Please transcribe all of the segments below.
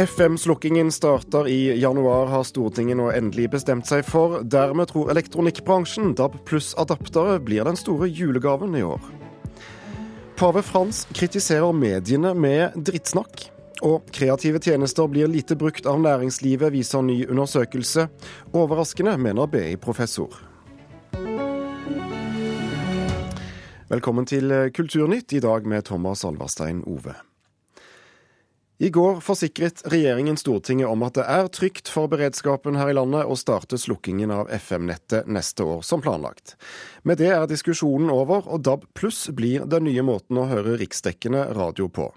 FM-slukkingen starter i januar, har Stortinget nå endelig bestemt seg for. Dermed tror elektronikkbransjen DAB pluss-adaptere blir den store julegaven i år. Pave Frans kritiserer mediene med drittsnakk. Og kreative tjenester blir lite brukt av næringslivet, viser ny undersøkelse. Overraskende, mener BI-professor. Velkommen til Kulturnytt, i dag med Thomas Alverstein Ove. I går forsikret regjeringen Stortinget om at det er trygt for beredskapen her i landet å starte slukkingen av FM-nettet neste år, som planlagt. Med det er diskusjonen over, og DAB pluss blir den nye måten å høre riksdekkende radio på.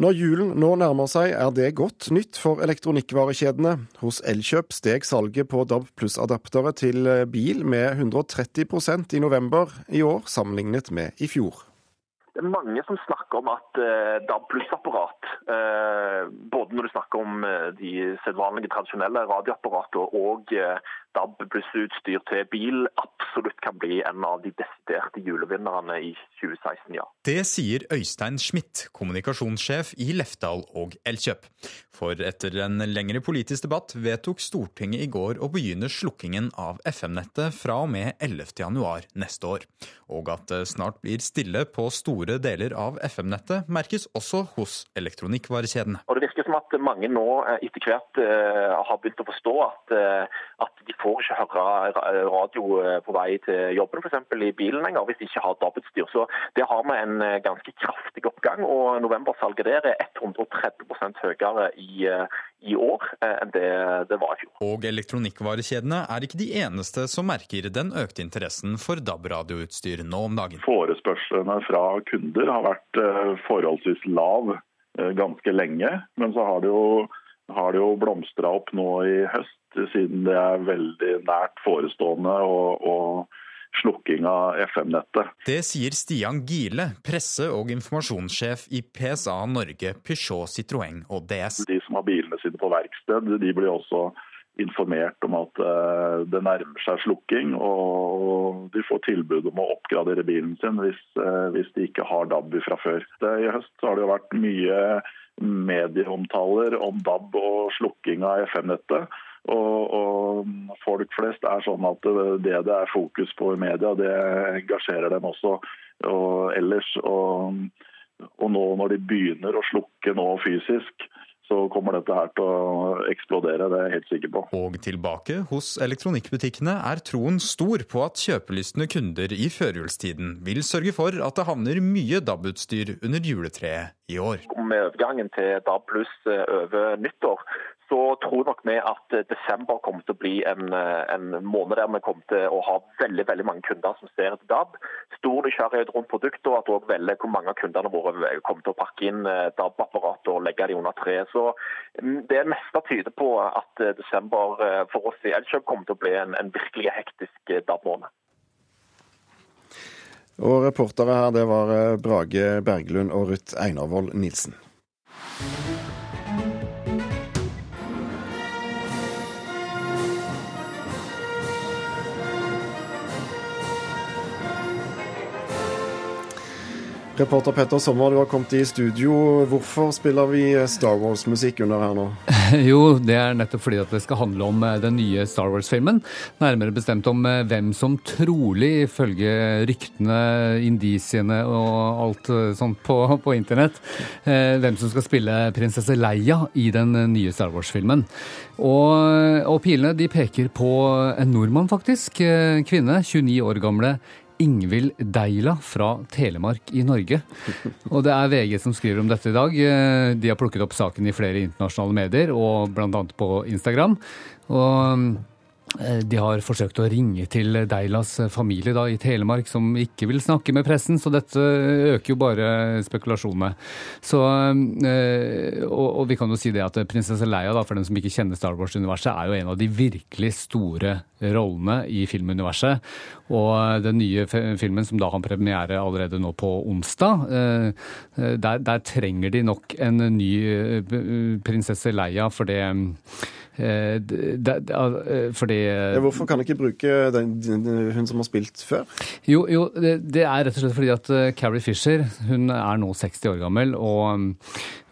Når julen nå nærmer seg, er det godt nytt for elektronikkvarekjedene. Hos Elkjøp steg salget på DAB pluss-adaptere til bil med 130% i november i år, sammenlignet med i fjor. Det er mange som snakker om at uh, DAB pluss-apparat, uh, både når du snakker om uh, de sedvanlige tradisjonelle radioapparater og DAB pluss-utstyr til bil, absolutt kan bli en av de desiderte julevinnerne i 2016, ja. Det sier Øystein Schmidt, kommunikasjonssjef i Lefdal og Elkjøp. For etter en lengre politisk debatt vedtok Stortinget i går å begynne slukkingen av FM-nettet fra og med 11.1 neste år. Og at det snart blir stille på store deler av FM-nettet, merkes også hos elektronikkvarekjedene. Og Det virker som at mange nå eh, etter hvert uh, har begynt å forstå at, uh, at de får ikke høre radio på vei til jobben f.eks. i bilen lenger hvis de ikke har DAB-utstyr. Så det har vi en ganske kraftig oppgang. og Novembersalget der er 130% høyere i, i år enn det det var i fjor. Og elektronikkvarekjedene er ikke de eneste som merker den økte interessen for DAB-radioutstyr nå om dagen. Forespørslene fra kunder har vært forholdsvis lav ganske lenge, men så har det jo, har jo blomstra opp nå i høst siden det er veldig nært forestående og, og slukking av FM-nettet. Det sier Stian Gile, presse- og informasjonssjef i PSA Norge, Peugeot, Citroën og DS. De som har bilene sine på verksted, de blir også informert om at eh, det nærmer seg slukking, og de får tilbud om å oppgradere bilen sin hvis, eh, hvis de ikke har DAB fra før. I høst har det vært mye medieomtaler om DAB og slukking av FM-nettet. Og, og, folk flest er sånn at det det er fokus på i media, det engasjerer dem også og ellers. Og, og nå når de begynner å slukke nå fysisk, så kommer dette her til å eksplodere, det er jeg helt sikker på. Og tilbake hos elektronikkbutikkene er troen stor på at kjøpelystne kunder i førjulstiden vil sørge for at det havner mye DAB-utstyr under juletreet i år. Med overgangen til DAB pluss over nyttår, så tror nok vi at desember kommer til å bli en, en, måned der vi kommer til å ha veldig veldig mange kunder som ser etter DAB. Stor nysgjerrighet rundt produktet, og at også velger hvor mange av kundene våre kommer til å pakke inn DAB-apparatet og legge de under treet. Så Det meste tyder på at desember for oss i Elkjøp kommer til å bli en, en virkelig hektisk DAB-måned. Og reportere her, det var Brage Berglund og Ruth Einarvold Nilsen. Reporter Petter Sommer, du har kommet i studio. Hvorfor spiller vi Star Wars-musikk under her nå? Jo, det er nettopp fordi at det skal handle om den nye Star Wars-filmen. Nærmere bestemt om hvem som trolig, ifølge ryktene, indisiene og alt sånt på, på internett, hvem som skal spille prinsesse Leia i den nye Star Wars-filmen. Og, og pilene de peker på en nordmann, faktisk. Kvinne, 29 år gamle Ingvild Deila fra Telemark i Norge. Og det er VG som skriver om dette i dag. De har plukket opp saken i flere internasjonale medier, og bl.a. på Instagram. Og de har forsøkt å ringe til Deilas familie da, i Telemark, som ikke vil snakke med pressen, så dette øker jo bare spekulasjonene. Så, og, og, vi kan jo si det at prinsesse Leia, da, for den som ikke kjenner Star Wars-universet, er jo en av de virkelig store rollene i filmuniverset. Og den nye filmen, som da har premiere allerede nå på onsdag, der, der trenger de nok en ny prinsesse Leia, for det Eh, det, det, eh, fordi Hvorfor kan du ikke bruke den, hun som har spilt før? Jo, jo det, det, er rett og slett fordi at Carrie Fisher hun er nå 60 år gammel og mm,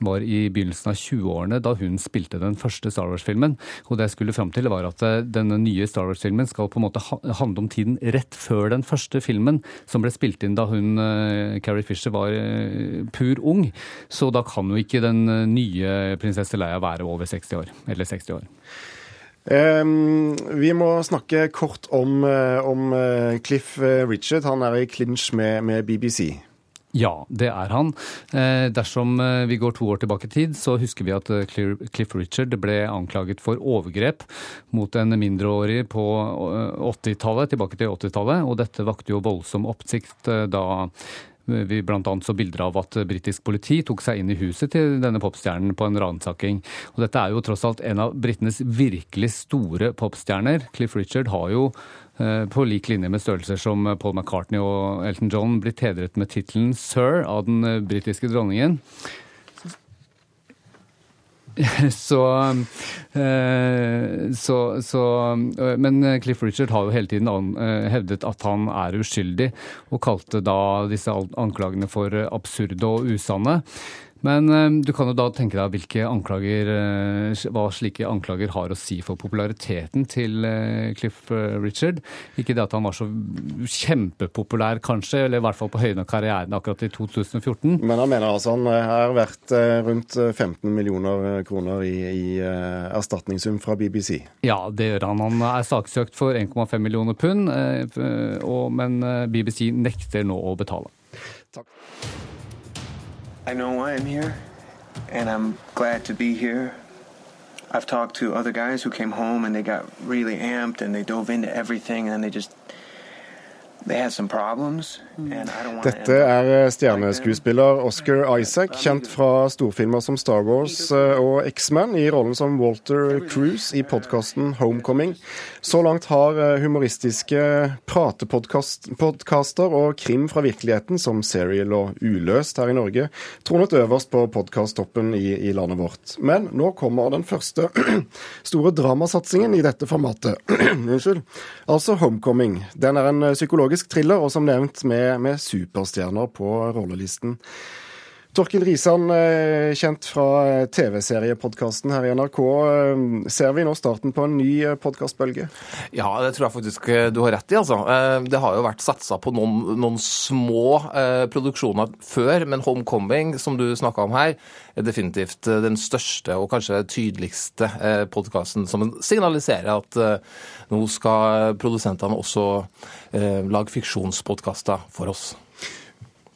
var i begynnelsen av 20-årene da hun spilte den første Star Wars-filmen. Og det jeg skulle fram til, var at denne nye Star Wars-filmen skal på en måte handle om tiden rett før den første filmen, som ble spilt inn da hun, Carrie Fisher, var pur ung. Så da kan jo ikke den nye prinsesse Leia være over 60 år. Eller 60 år. Um, vi må snakke kort om, eh, om, eh, Cliff eh, Richard. Han er i clinch med, med BBC. Ja, det er han. Dersom vi går to år tilbake i tid, så husker vi at Cliff Richard ble anklaget for overgrep mot en mindreårig på 80-tallet, tilbake til 80-tallet. Og dette vakte jo voldsom oppsikt da vi annet så bilder av at britisk politi tok seg inn i huset til denne popstjernen på en ransaking. Og dette er jo tross alt en av britenes virkelig store popstjerner. Cliff Richard har jo eh, på lik linje med størrelser som Paul McCartney og Elton John blitt hedret med tittelen sir av den eh, britiske dronningen. Så, eh, så, så, eh, Men Cliff Richard har jo hele tiden eh, hevdet at han er uskyldig, og kalte da disse anklagene for absurde og usanne. Men eh, du kan jo da tenke deg hvilke anklager, eh, hva slike anklager har å si for populariteten til eh, Cliff Richard. Ikke det at han var så kjempepopulær, kanskje, eller i hvert fall på høyden av karrieren akkurat i 2014. Men han mener altså han er verdt rundt 15 millioner kroner i, i erstatningssum fra BBC? Ja, det gjør han. Han er saksøkt for 1,5 millioner pund, men BBC nekter nå å betale. Takk. I know why I'm here, and I'm glad to be here. I've talked to other guys who came home and they got really amped and they dove into everything and they just Dette er eh, stjerneskuespiller Oscar Isaac, kjent fra storfilmer som Star Wars eh, og X-Men, i rollen som Walter Cruise i podkasten Homecoming. Så langt har eh, humoristiske pratepodkaster og krim fra virkeligheten, som Serial og Uløst her i Norge, tronet øverst på podkasttoppen i, i landet vårt. Men nå kommer den første store dramasatsingen i dette formatet. Unnskyld. Altså Homecoming. Den er en psykolog psykologisk thriller, og som nevnt med, med superstjerner på rollelisten. Torkil Risan, eh, kjent fra TV-seriepodkasten her i NRK. Eh, ser vi nå starten på en ny eh, podkastbølge? Ja, det tror jeg faktisk du har rett i. altså. Det har jo vært satsa på noen, noen små produksjoner før, men Homecoming, som du snakka om her, er definitivt den største og kanskje tydeligste podkasten som signaliserer at nå skal produsentene også lage fiksjonspodkaster for oss.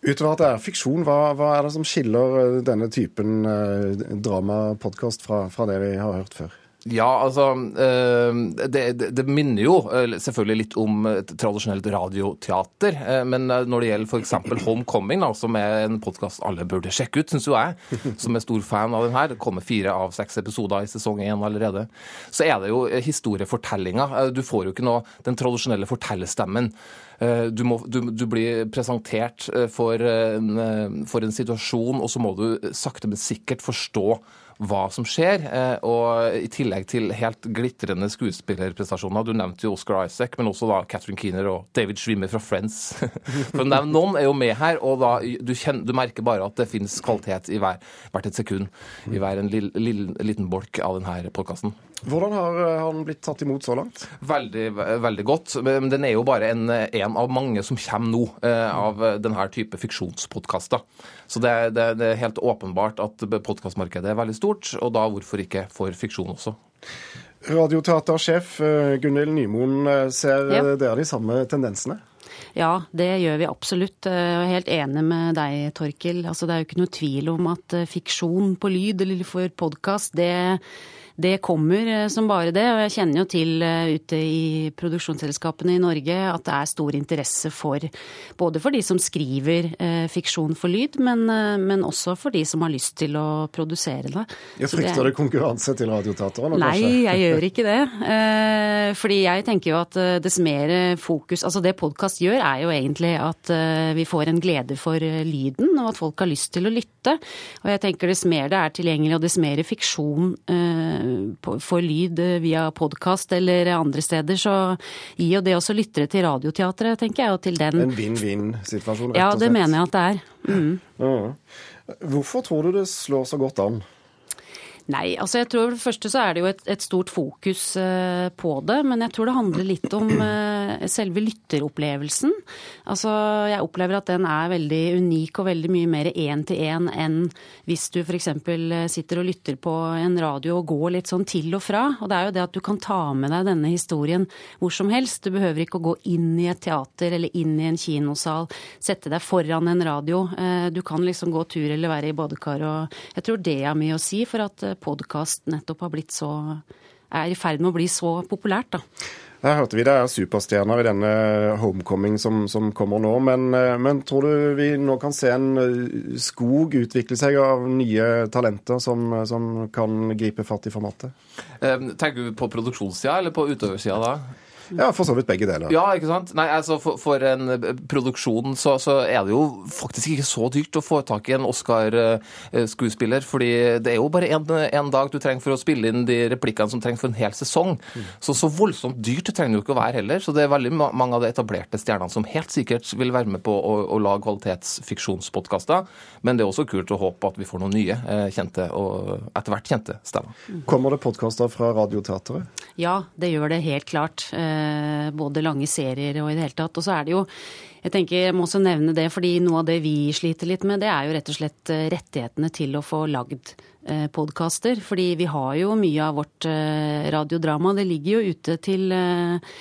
Utover at det er fiksjon, hva, hva, er det som skiller eh, denne typen eh, dramapodkast fra, fra det vi har hørt før? Ja, altså eh, det, det, det, minner jo selvfølgelig litt om et tradisjonelt radioteater. Men når det gjelder f.eks. Homecoming, da, som er en podkast alle burde sjekke ut, syns jo jeg, som er stor fan av den her, det kommer fire av seks episoder i sesong én allerede, så er det jo historiefortellinga. Du får jo ikke noe den tradisjonelle fortellerstemmen. Eh, du, må, du, du, blir presentert eh, for en, eh, for en situasjon, og så må du sakte, men sikkert forstå hva som skjer. Og i tillegg til helt glitrende skuespillerprestasjoner. Du nevnte jo Oscar Isaac, men også da Catherine Keener og David Schwimmer fra Friends. For noen er jo med her, og da, du, kjenner, du merker bare at det finnes kvalitet i hver, hvert et sekund. I hver en liten bolk av denne podkasten. Hvordan har eh, han blitt tatt imot så langt? Veldig, veldig godt. Men den er jo bare en, en av mange som kommer nå eh, av denne type fiksjonspodkaster. Så det, det, det, er helt åpenbart at podkastmarkedet er veldig stort, og da hvorfor ikke for fiksjon også. Radioteatersjef eh, Gunhild Nymoen, ser ja. dere de samme tendensene? Ja, det gjør vi absolutt. Jeg er helt enig med deg, Torkil. Altså, det er jo ikke noe tvil om at fiksjon på lyd eller for podkast, det det kommer eh, som bare det. Og jeg kjenner jo til eh, ute i produksjonsselskapene i Norge at det er stor interesse for både for de som skriver eh, fiksjon for lyd, men, men, også for de som har lyst til å produsere det. Jeg frykter det konkurranse til radioteaterne? Nei, kanskje? jeg gjør ikke det. Fordi jeg tenker jo at dess mer fokus Altså det podkast gjør, er jo egentlig at vi får en glede for lyden, og at folk har lyst til å lytte. Og jeg tenker dess mer det er tilgjengelig, og dess mer fiksjon får lyd via podkast eller andre steder, så gir jo det også lyttere til Radioteatret, tenker jeg, og til den En vinn-vinn-situasjon, rett og slett? Ja, det mener jeg at det er. Mm. Hvorfor tror du det slår så godt an? Nei, altså jeg tror for det første så er det jo et, et stort fokus uh, på det. Men jeg tror det handler litt om uh, selve lytteropplevelsen. Altså jeg opplever at den er veldig unik og veldig mye mer én-til-én enn hvis du f.eks. sitter og lytter på en radio og går litt sånn til og fra. Og det er jo det at du kan ta med deg denne historien hvor som helst. Du behøver ikke å gå inn i et teater eller inn i en kinosal, sette deg foran en radio. Uh, du kan liksom gå tur eller være i badekar og Jeg tror det er mye å si for at podkast nettopp har blitt så er i ferd med å bli så populært, da. Her hørte vi det er superstjerner i denne Homecoming som, som kommer nå. Men, men, tror du vi nå kan se en eh, skog utvikle seg av nye talenter som, som kan gripe fatt i formatet? Eh, tenker du på produksjonssida eller på utøversida da? Ja, for så vidt begge deler. Ja, ikke sant. Nei, altså For, for en eh, produksjon så, så, er det jo faktisk ikke så dyrt å få tak i en Oscar-skuespiller. fordi det er jo bare én dag du trenger for å spille inn de replikkene som trengs for en hel sesong. Mm. Så så voldsomt dyrt det trenger det jo ikke å være heller. Så det er veldig mange av de etablerte stjernene som helt sikkert vil være med på å, å lage kvalitetsfiksjonspodkaster. Men det er også kult å håpe at vi får noen nye eh, kjente og etter hvert kjente stemmer. Kommer det podkaster fra Radioteatret? Ja, det gjør det helt klart. Eh, både lange serier og i det hele tatt. Og så er det jo jeg tenker jeg må også nevne det, fordi noe av det vi sliter litt med, det er jo rett og slett eh, rettighetene til å få lagd eh, podkaster. Fordi vi har jo mye av vårt radiodrama. Det ligger jo ute til,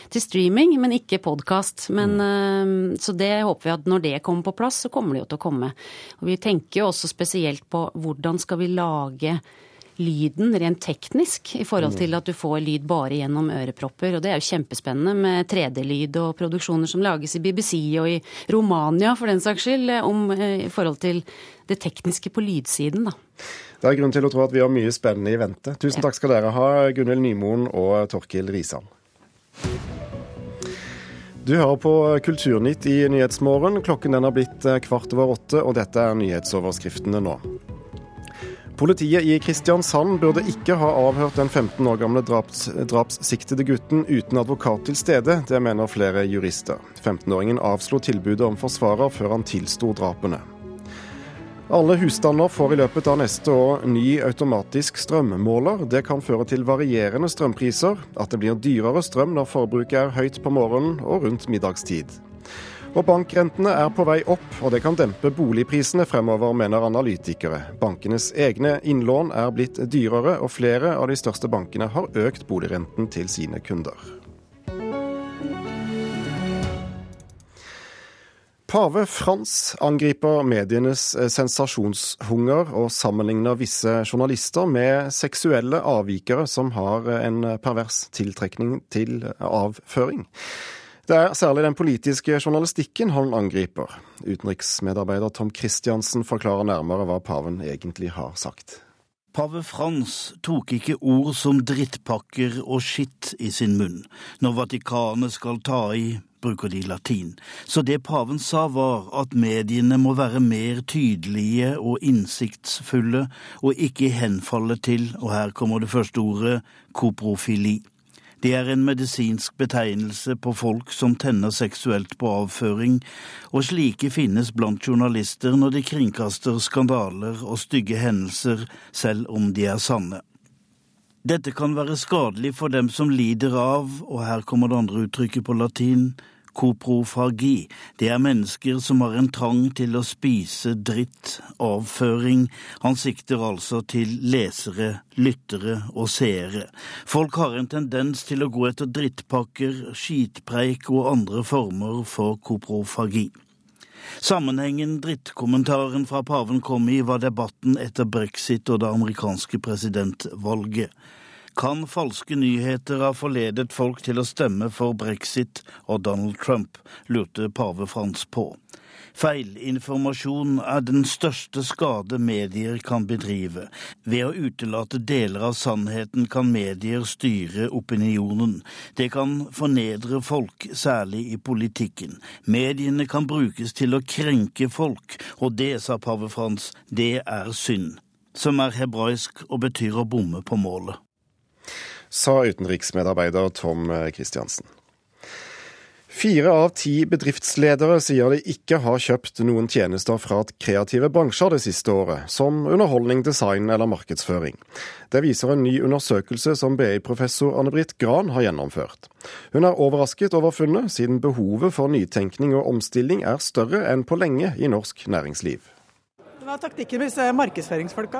til streaming, men ikke podkast. Mm. Så det håper vi at når det kommer på plass, så kommer det jo til å komme. Og vi tenker jo også spesielt på hvordan skal vi lage lyden rent teknisk i forhold til at du får lyd bare gjennom ørepropper. Og det er jo kjempespennende med 3D-lyd og produksjoner som lages i BBC og i Romania for den saks skyld, om, eh, i forhold til det tekniske på lydsiden, da. Det er grunn til å tro at vi har mye spennende i vente. Tusen takk skal dere ha, Gunhild Nymoen og Torkil Risan. Du hører på Kulturnytt i Nyhetsmorgen. Klokken den har blitt eh, kvart over åtte, og dette er nyhetsoverskriftene nå. Politiet i Kristiansand burde ikke ha avhørt den 15 år gamle draps, drapssiktede gutten uten advokat til stede. Det mener flere jurister. 15-åringen avslo tilbudet om forsvarer før han tilsto drapene. Alle husstander får i løpet av neste år ny automatisk strømmåler. Det kan føre til varierende strømpriser, at det blir dyrere strøm når forbruket er høyt på morgenen og rundt middagstid. Og bankrentene er på vei opp, og det kan dempe boligprisene fremover, mener analytikere. Bankenes egne innlån er blitt dyrere, og flere av de største bankene har økt boligrenten til sine kunder. Pave Frans angriper medienes sensasjonshunger og sammenligner visse journalister med seksuelle avvikere som har en pervers tiltrekning til avføring. Det er særlig den politiske journalistikken han angriper. Utenriksmedarbeider Tom Christiansen forklarer nærmere hva paven egentlig har sagt. Pave Frans tok ikke ord som drittpakker og skitt i sin munn. Når Vatikanet skal ta i, bruker de latin. Så det paven sa var at mediene må være mer tydelige og innsiktsfulle, og ikke henfalle til, og her kommer det første ordet, koprofili. Det er en medisinsk betegnelse på folk som tenner seksuelt på avføring, og slike finnes blant journalister når de kringkaster skandaler og stygge hendelser, selv om de er sanne. Dette kan være skadelig for dem som lider av, og her kommer det andre uttrykket på latin, koprofagi. Det er mennesker som har en trang til å spise dritt, avføring. Han sikter altså til lesere, lyttere og seere. Folk har en tendens til å gå etter drittpakker, skitpreik og andre former for koprofagi. Sammenhengen drittkommentaren fra paven kom i, var debatten etter brexit og det amerikanske presidentvalget. Kan falske nyheter ha forledet folk til å stemme for brexit og Donald Trump, lurte pave Frans på. Feilinformasjon er den største skade medier kan bedrive. Ved å utelate deler av sannheten kan medier styre opinionen. Det kan fornedre folk, særlig i politikken. Mediene kan brukes til å krenke folk, og det, sa pave Frans, det er synd. Som er hebraisk og betyr å bomme på målet. Sa utenriksmedarbeider Tom Christiansen. Fire av ti bedriftsledere sier de ikke har kjøpt noen tjenester fra kreative bransjer det siste året, som underholdning, design eller markedsføring. Det viser en ny undersøkelse som BI-professor Anne-Britt Gran har gjennomført. Hun er overrasket over funnet, siden behovet for nytenkning og omstilling er større enn på lenge i norsk næringsliv. Hva er taktikken med disse markedsføringsfolka?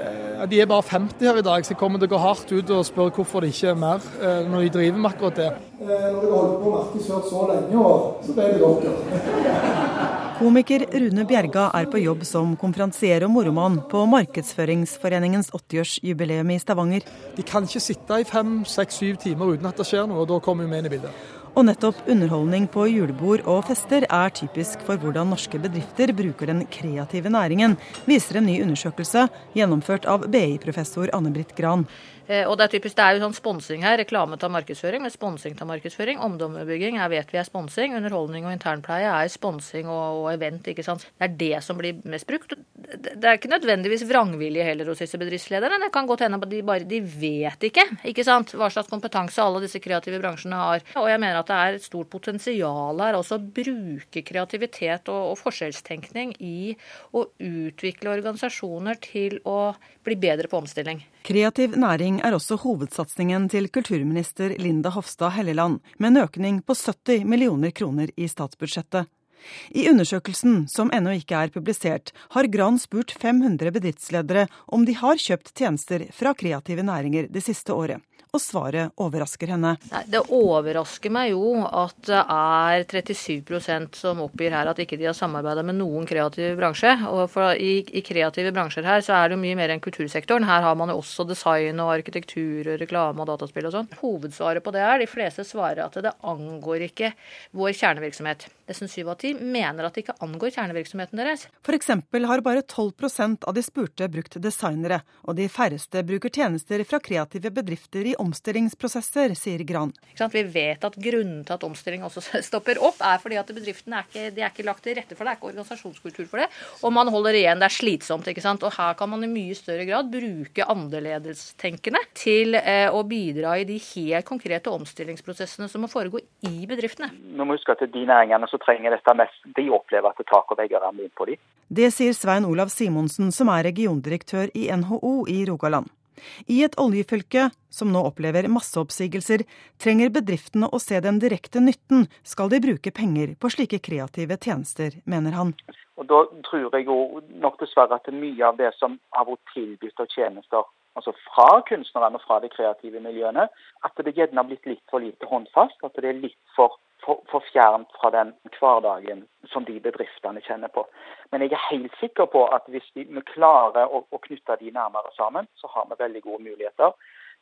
Eh, de er bare 50 her i dag, så jeg kommer til å gå hardt ut og spørre hvorfor det ikke er mer eh, når de driver med akkurat det. Eh, når dere holder på å markedsføre så lenge, så ble det dere. Komiker Rune Bjerga er på jobb som konferansier og moromann på Markedsføringsforeningens 80-årsjubileum i Stavanger. De kan ikke sitte i fem, seks, syv timer uten at det skjer noe, og da kommer vi inn i bildet. Og nettopp underholdning på julebord og fester er typisk for hvordan norske bedrifter bruker den kreative næringen, viser en ny undersøkelse gjennomført av BI-professor Anne-Britt Gran. Eh, og Det er typisk, det er jo sånn sponsing her. Reklame tar markedsføring, men sponsing tar markedsføring. Omdømmebygging er, vet vi er sponsing. Underholdning og internpleie er sponsing og, og, event. ikke sant? Det er det som blir mest brukt. Det er ikke nødvendigvis vrangvilje heller hos disse bedriftslederne. Det kan godt hende at de bare de vet ikke ikke sant? hva slags kompetanse alle disse kreative bransjene har. Og jeg mener at det er et stort potensial her også å bruke kreativitet og, og forskjellstenkning i å utvikle organisasjoner til å bli bedre på omstilling. Kreativ næring er også hovedsatsingen til kulturminister Linda Hofstad Helleland, med en økning på 70 millioner kroner i statsbudsjettet. I undersøkelsen, som ennå ikke er publisert, har Gran spurt 500 bedriftsledere om de har kjøpt tjenester fra kreative næringer det siste året og svaret overrasker henne. Det overrasker meg jo at det er 37% som oppgir her at ikke de har samarbeida med noen kreativ bransje. Og i, i, kreative bransjer her så er det jo mye mer enn kultursektoren. Her har man jo også design og arkitektur og reklame og dataspill og sånn. Hovedsvaret på det er de fleste svarer at det angår ikke vår kjernevirksomhet. Nesten syv av ti mener at det ikke angår kjernevirksomheten deres. F.eks. har bare 12% av de spurte brukt designere, og de færreste bruker tjenester fra kreative bedrifter i omstillingsprosesser, sier Gran. Vi vet at grunnen til at omstilling også stopper opp, er fordi at bedriftene er ikke, er ikke lagt til rette for det, Det er ikke organisasjonskultur for det. Og man holder igjen, det er slitsomt. ikke sant? Og her kan man i mye større grad bruke annerledestenkende til eh, å bidra i de helt konkrete omstillingsprosessene som må foregå i bedriftene. Vi må huske at de næringene som trenger dette mest, de opplever at tak og vegger ramler inn på dem. Det sier Svein Olav Simonsen, som er regiondirektør i NHO i Rogaland. I et oljefylke som nå opplever masseoppsigelser, trenger bedriftene å se den direkte nytten skal de bruke penger på slike kreative tjenester, mener han. Og Da tror jeg jo nok dessverre at mye av det som har vært tilbudt av tjenester altså fra kunstnerne og fra de kreative miljøene, at det gjerne har blitt litt for lite håndfast. At det er litt for for, for fjernt fra den hverdagen som de bedriftene kjenner på. Men jeg er helt sikker på at hvis vi klarer å, å knytte de nærmere sammen, så har vi veldig gode muligheter.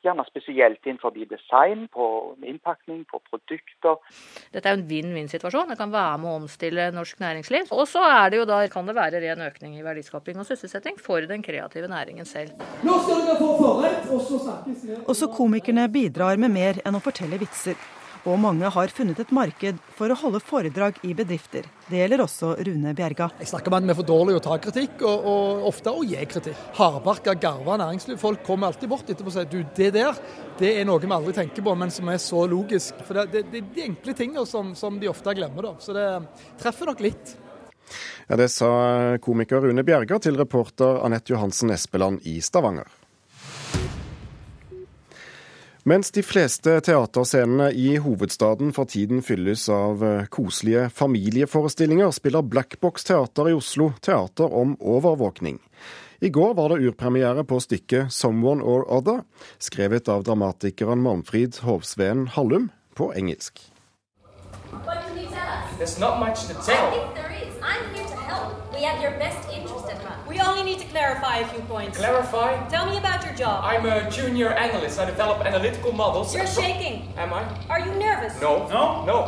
Gjerne spesielt innenfor design, på innpakning, på produkter. Dette er jo en vinn-vinn-situasjon. Det kan være med å omstille norsk næringsliv. Og så er det jo da, kan det være ren økning i verdiskaping og sysselsetting for den kreative næringen selv. Nå skal dere få forrett, og så snakkes vi. Også komikerne bidrar med mer enn å fortelle vitser og mange har funnet et marked for å holde foredrag i bedrifter. Det gjelder også Rune Bjerga. Jeg snakker om at vi er for dårlige å ta kritikk, og, og ofte å gi kritikk. Hardbarka, garva næringslivsfolk kommer alltid bort etterpå og sier du, det der det er noe vi aldri tenker på, men som er så logisk. For det, det, det er de enkle tingene som, som, de ofte glemmer. da. Så det treffer nok litt. Ja, Det sa komiker Rune Bjerga til reporter Anette Johansen Espeland i Stavanger. Mens de fleste teaterscenene i hovedstaden for tiden fylles av eh, koselige familieforestillinger, spiller Blackbox Teater i Oslo teater om overvåkning. I går var det urpremiere på stykket 'Someone or Other', skrevet av dramatikeren Malmfrid Hovsveen Hallum på engelsk. There's not much to tell. I think there is. I'm here to help. We have your best we only need to clarify a few points. Clarify? Tell me about your job. I'm a junior analyst. I develop analytical models. You're shaking. Am I? Are you nervous? No. No? No.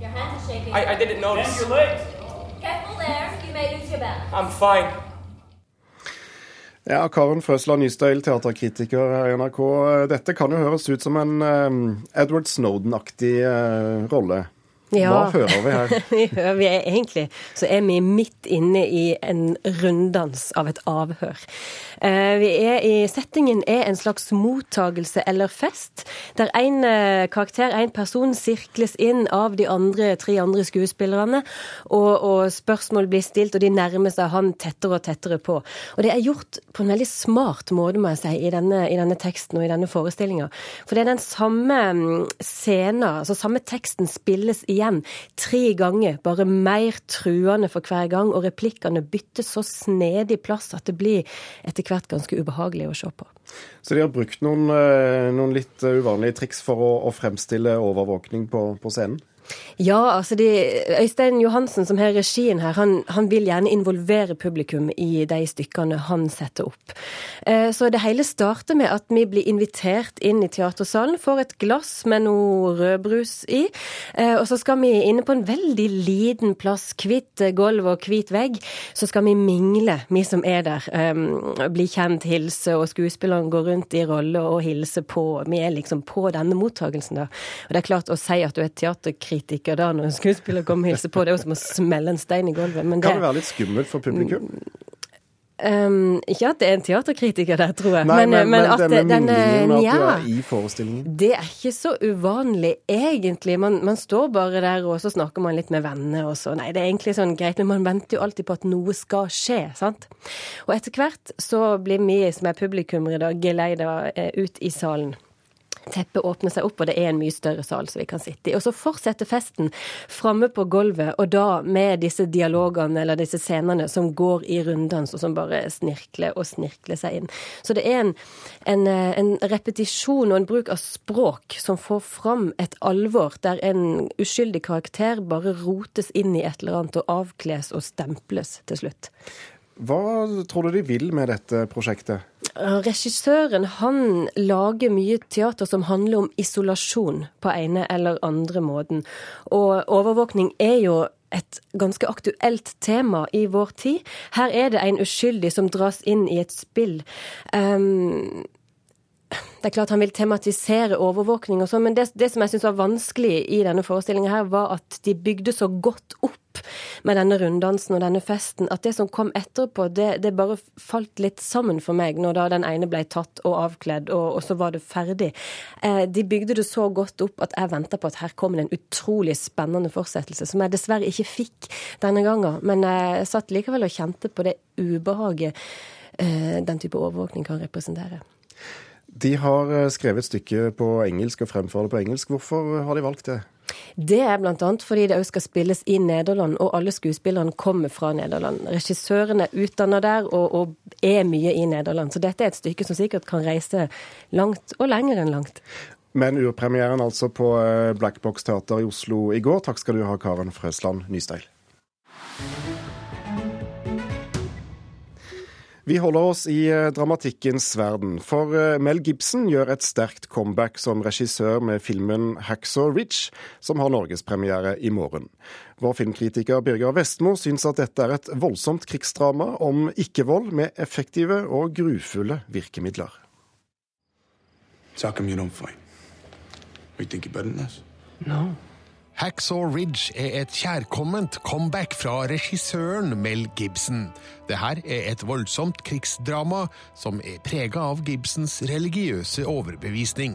Your hands are shaking. I, I didn't notice. And your legs. Careful there. You may lose your balance. I'm fine. Ja, Karen Frøsland Nystøyl, teaterkritiker i NRK. Dette kan jo høres ut som en um, Edward Snowden-aktig uh, rolle. Hva hører vi her? vi vi er egentlig så er vi midt inne i en runddans av et avhør. Eh, vi er i, Settingen er en slags mottagelse eller fest, der en eh, karakter, en person, sirkles inn av de andre, tre andre skuespillerne, og, og spørsmål blir stilt, og de nærmer seg han tettere og tettere på. Og det er gjort på en veldig smart måte, må jeg si, i denne, i denne teksten og i denne forestillinga. For det er den samme mm, scenen, altså samme teksten spilles igjen tre ganger, bare mer truende for hver gang, og replikkene bytter så snedig plass at det blir etter hvert ganske ubehagelig å se på. Så de har brukt noen, eh, noen litt uvanlige triks for å, å fremstille overvåkning på, på scenen? Ja, altså de, Øystein Johansen, som har regien her, han, han, vil gjerne involvere publikum i de stykkene han setter opp. Eh, så det hele starter med at vi blir invitert inn i teatersalen, får et glass med noe rødbrus i. Eh, og så skal vi inne på en veldig liten plass, hvitt gulv og hvit vegg, så skal vi mingle, vi som er der. Eh, bli kjent, hilse, og skuespillerne går rundt i rolle og hilser på. Vi er liksom på denne mottagelsen, da. Og det er klart, å si at du er teaterkritiker kritiker da når en skuespiller kommer og hilser på. Det er jo som å smelle en stein i gulvet. Men det, kan det være litt skummelt for publikum? Um, ikke at det er en teaterkritiker der, tror jeg. Nei, men, men, men, at denne minglingen, at ja, du er i forestillingen? Det er ikke så uvanlig, egentlig. Man, man, står bare der, og så snakker man litt med venner, og så Nei, det er egentlig sånn greit, men man venter jo alltid på at noe skal skje, sant? Og etter hvert så blir vi som er publikummere dag geleida ut i salen. Teppet åpner seg opp, og det er en mye større sal som vi kan sitte i. Og så fortsetter festen framme på gulvet, og da med disse dialogene eller disse scenene som går i runddans, og som bare snirkler og snirkler seg inn. Så det er en, en, en repetisjon og en bruk av språk som får fram et alvor, der en uskyldig karakter bare rotes inn i et eller annet og avkles og stemples til slutt. Hva tror du de vil med dette prosjektet? Regissøren han lager mye teater som handler om isolasjon på ene eller andre måten. Og overvåkning er jo et ganske aktuelt tema i vår tid. Her er det en uskyldig som dras inn i et spill. Um, det er klart han vil tematisere overvåkning og sånn, men det, det, som jeg syns var vanskelig i denne forestillinga her, var at de bygde så godt opp med denne runddansen og denne festen, at det som kom etterpå, det, det bare falt litt sammen for meg når da den ene ble tatt og avkledd, og, og så var det ferdig. Eh, de bygde det så godt opp at jeg venta på at her kommer det en utrolig spennende fortsettelse, som jeg dessverre ikke fikk denne gangen. Men jeg satt likevel og kjente på det ubehaget eh, den type overvåkning kan representere. De har eh, skrevet stykket på engelsk og fremfører det på engelsk. Hvorfor har de valgt det? Det er bl.a. fordi det òg skal spilles i Nederland, og alle skuespillerne kommer fra Nederland. Regissøren er utdanna der og, og, er mye i Nederland, så dette er et stykke som sikkert kan reise langt, og lenger enn langt. Men urpremieren altså på eh, Black Box Teater i Oslo i går. Takk skal du ha, Karen Frøsland Nysteil. Vi holder oss i eh, dramatikkens verden, for eh, Mel Gibson gjør et sterkt comeback som regissør med filmen 'Hacksaw Ridge', som har norgespremiere i morgen. Vår filmkritiker Birger Vestmo syns at dette er et voldsomt krigsdrama om ikke-vold med effektive og grufulle virkemidler. So how come you don't fight? You think you're better than? No. Hacksaw Ridge er et kjærkomment comeback fra regissøren Mel Gibson. Det her er et voldsomt krigsdrama som er prega av Gibsons religiøse overbevisning.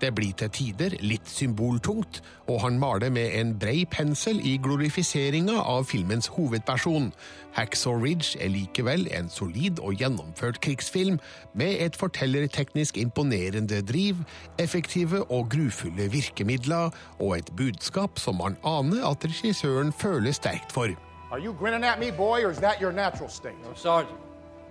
Det blir til tider litt symboltungt, og han maler med en brei pensel i glorifiseringa av filmens hovedperson. Hacksaw Ridge er likevel en solid og gjennomført krigsfilm, med et fortellerteknisk imponerende driv, effektive og grufulle virkemidler, og et budskap som man aner at regissøren føler sterkt for. Are you grinning at me, boy, or is that your natural state? No, Sergeant.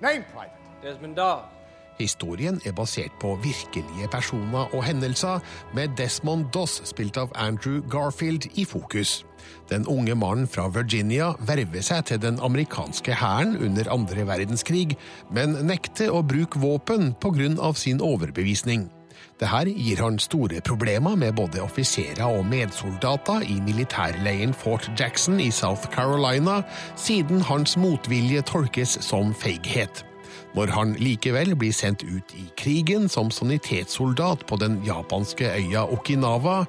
Name private. Desmond Doss. Historien er basert på virkelige personer og hendelser, med Desmond Doss, spilt av Andrew Garfield, i fokus. Den unge mannen fra Virginia verver seg til den amerikanske hæren under andre verdenskrig, men nekter å bruke våpen pga. sin overbevisning. Dette gir han store problemer med både offiserer og medsoldater i militærleiren Fort Jackson i South Carolina, siden hans motvilje tolkes som feighet. Når han likevel blir sendt ut i krigen som sanitetssoldat på den japanske øya Okinawa,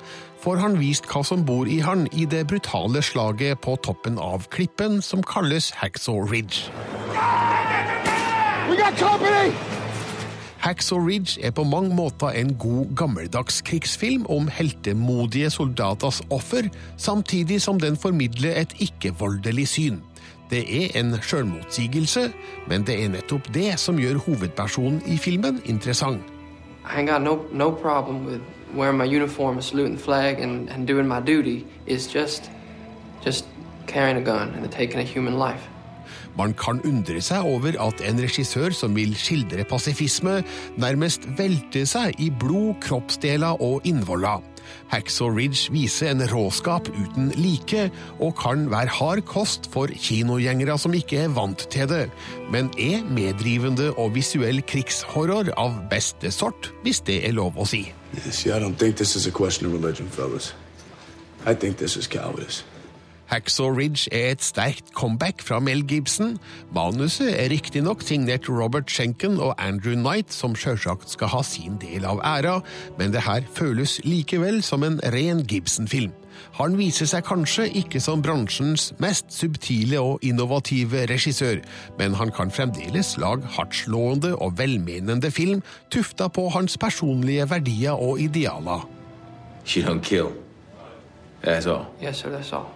får han vist hva som bor i han i det brutale slaget på toppen av klippen som kalles Hacksaw Ridge. Hacksaw Ridge er på mange måter en god gammeldags krigsfilm om heltemodige soldaters offer, samtidig som den formidler et ikke-voldelig syn. Det er en sjølmotsigelse, men det er nettopp det som gjør hovedpersonen i filmen interessant. I ain't got no no problem with wearing my uniform and saluting the flag and, and doing my duty. It's just just carrying a gun and taking a human life. Man kan undre seg over at en regissør som vil skildre pasifisme, nærmest velter seg i blod, kroppsdeler og innvoller. Hacksaw Ridge viser en råskap uten like, og kan være hard kost for kinogjengere som ikke er vant til det, men er meddrivende og visuell krigshorror av beste sort, hvis det er lov å si. See, I don't think this is a question of religion, fellas. I think this. Hacksaw Ridge er et sterkt comeback fra Mel Gibson. Manuset er riktignok signert Robert Schenken og Andrew Knight, som sjølsagt skal ha sin del av æra, men det her føles likevel som en ren Gibson-film. Han viser seg kanskje ikke som bransjens mest subtile og innovative regissør, men han kan fremdeles lage hardtslående og velmenende film tufta på hans personlige verdier og idealer. She don't kill. That's all. Yes, sir, that's all.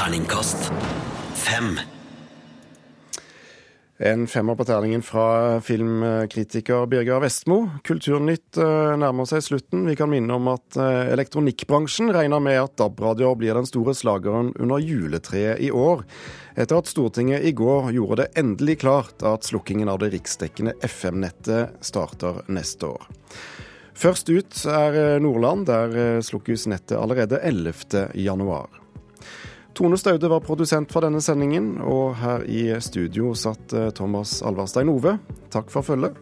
Terningkast fem. En femmer på terningen fra filmkritiker Birger Vestmo. Kulturnytt eh, nærmer seg slutten. Vi kan minne om at eh, elektronikkbransjen regner med at DAB-radioer blir den store slageren under juletreet i år, etter at Stortinget i går gjorde det endelig klart at slukkingen av det riksdekkende FM-nettet starter neste år. Først ut er eh, Nordland, der slukkes nettet allerede 11. Tone Staude var produsent for denne sendingen, og her i studio satt Thomas Alvarstein Ove. Takk for følget.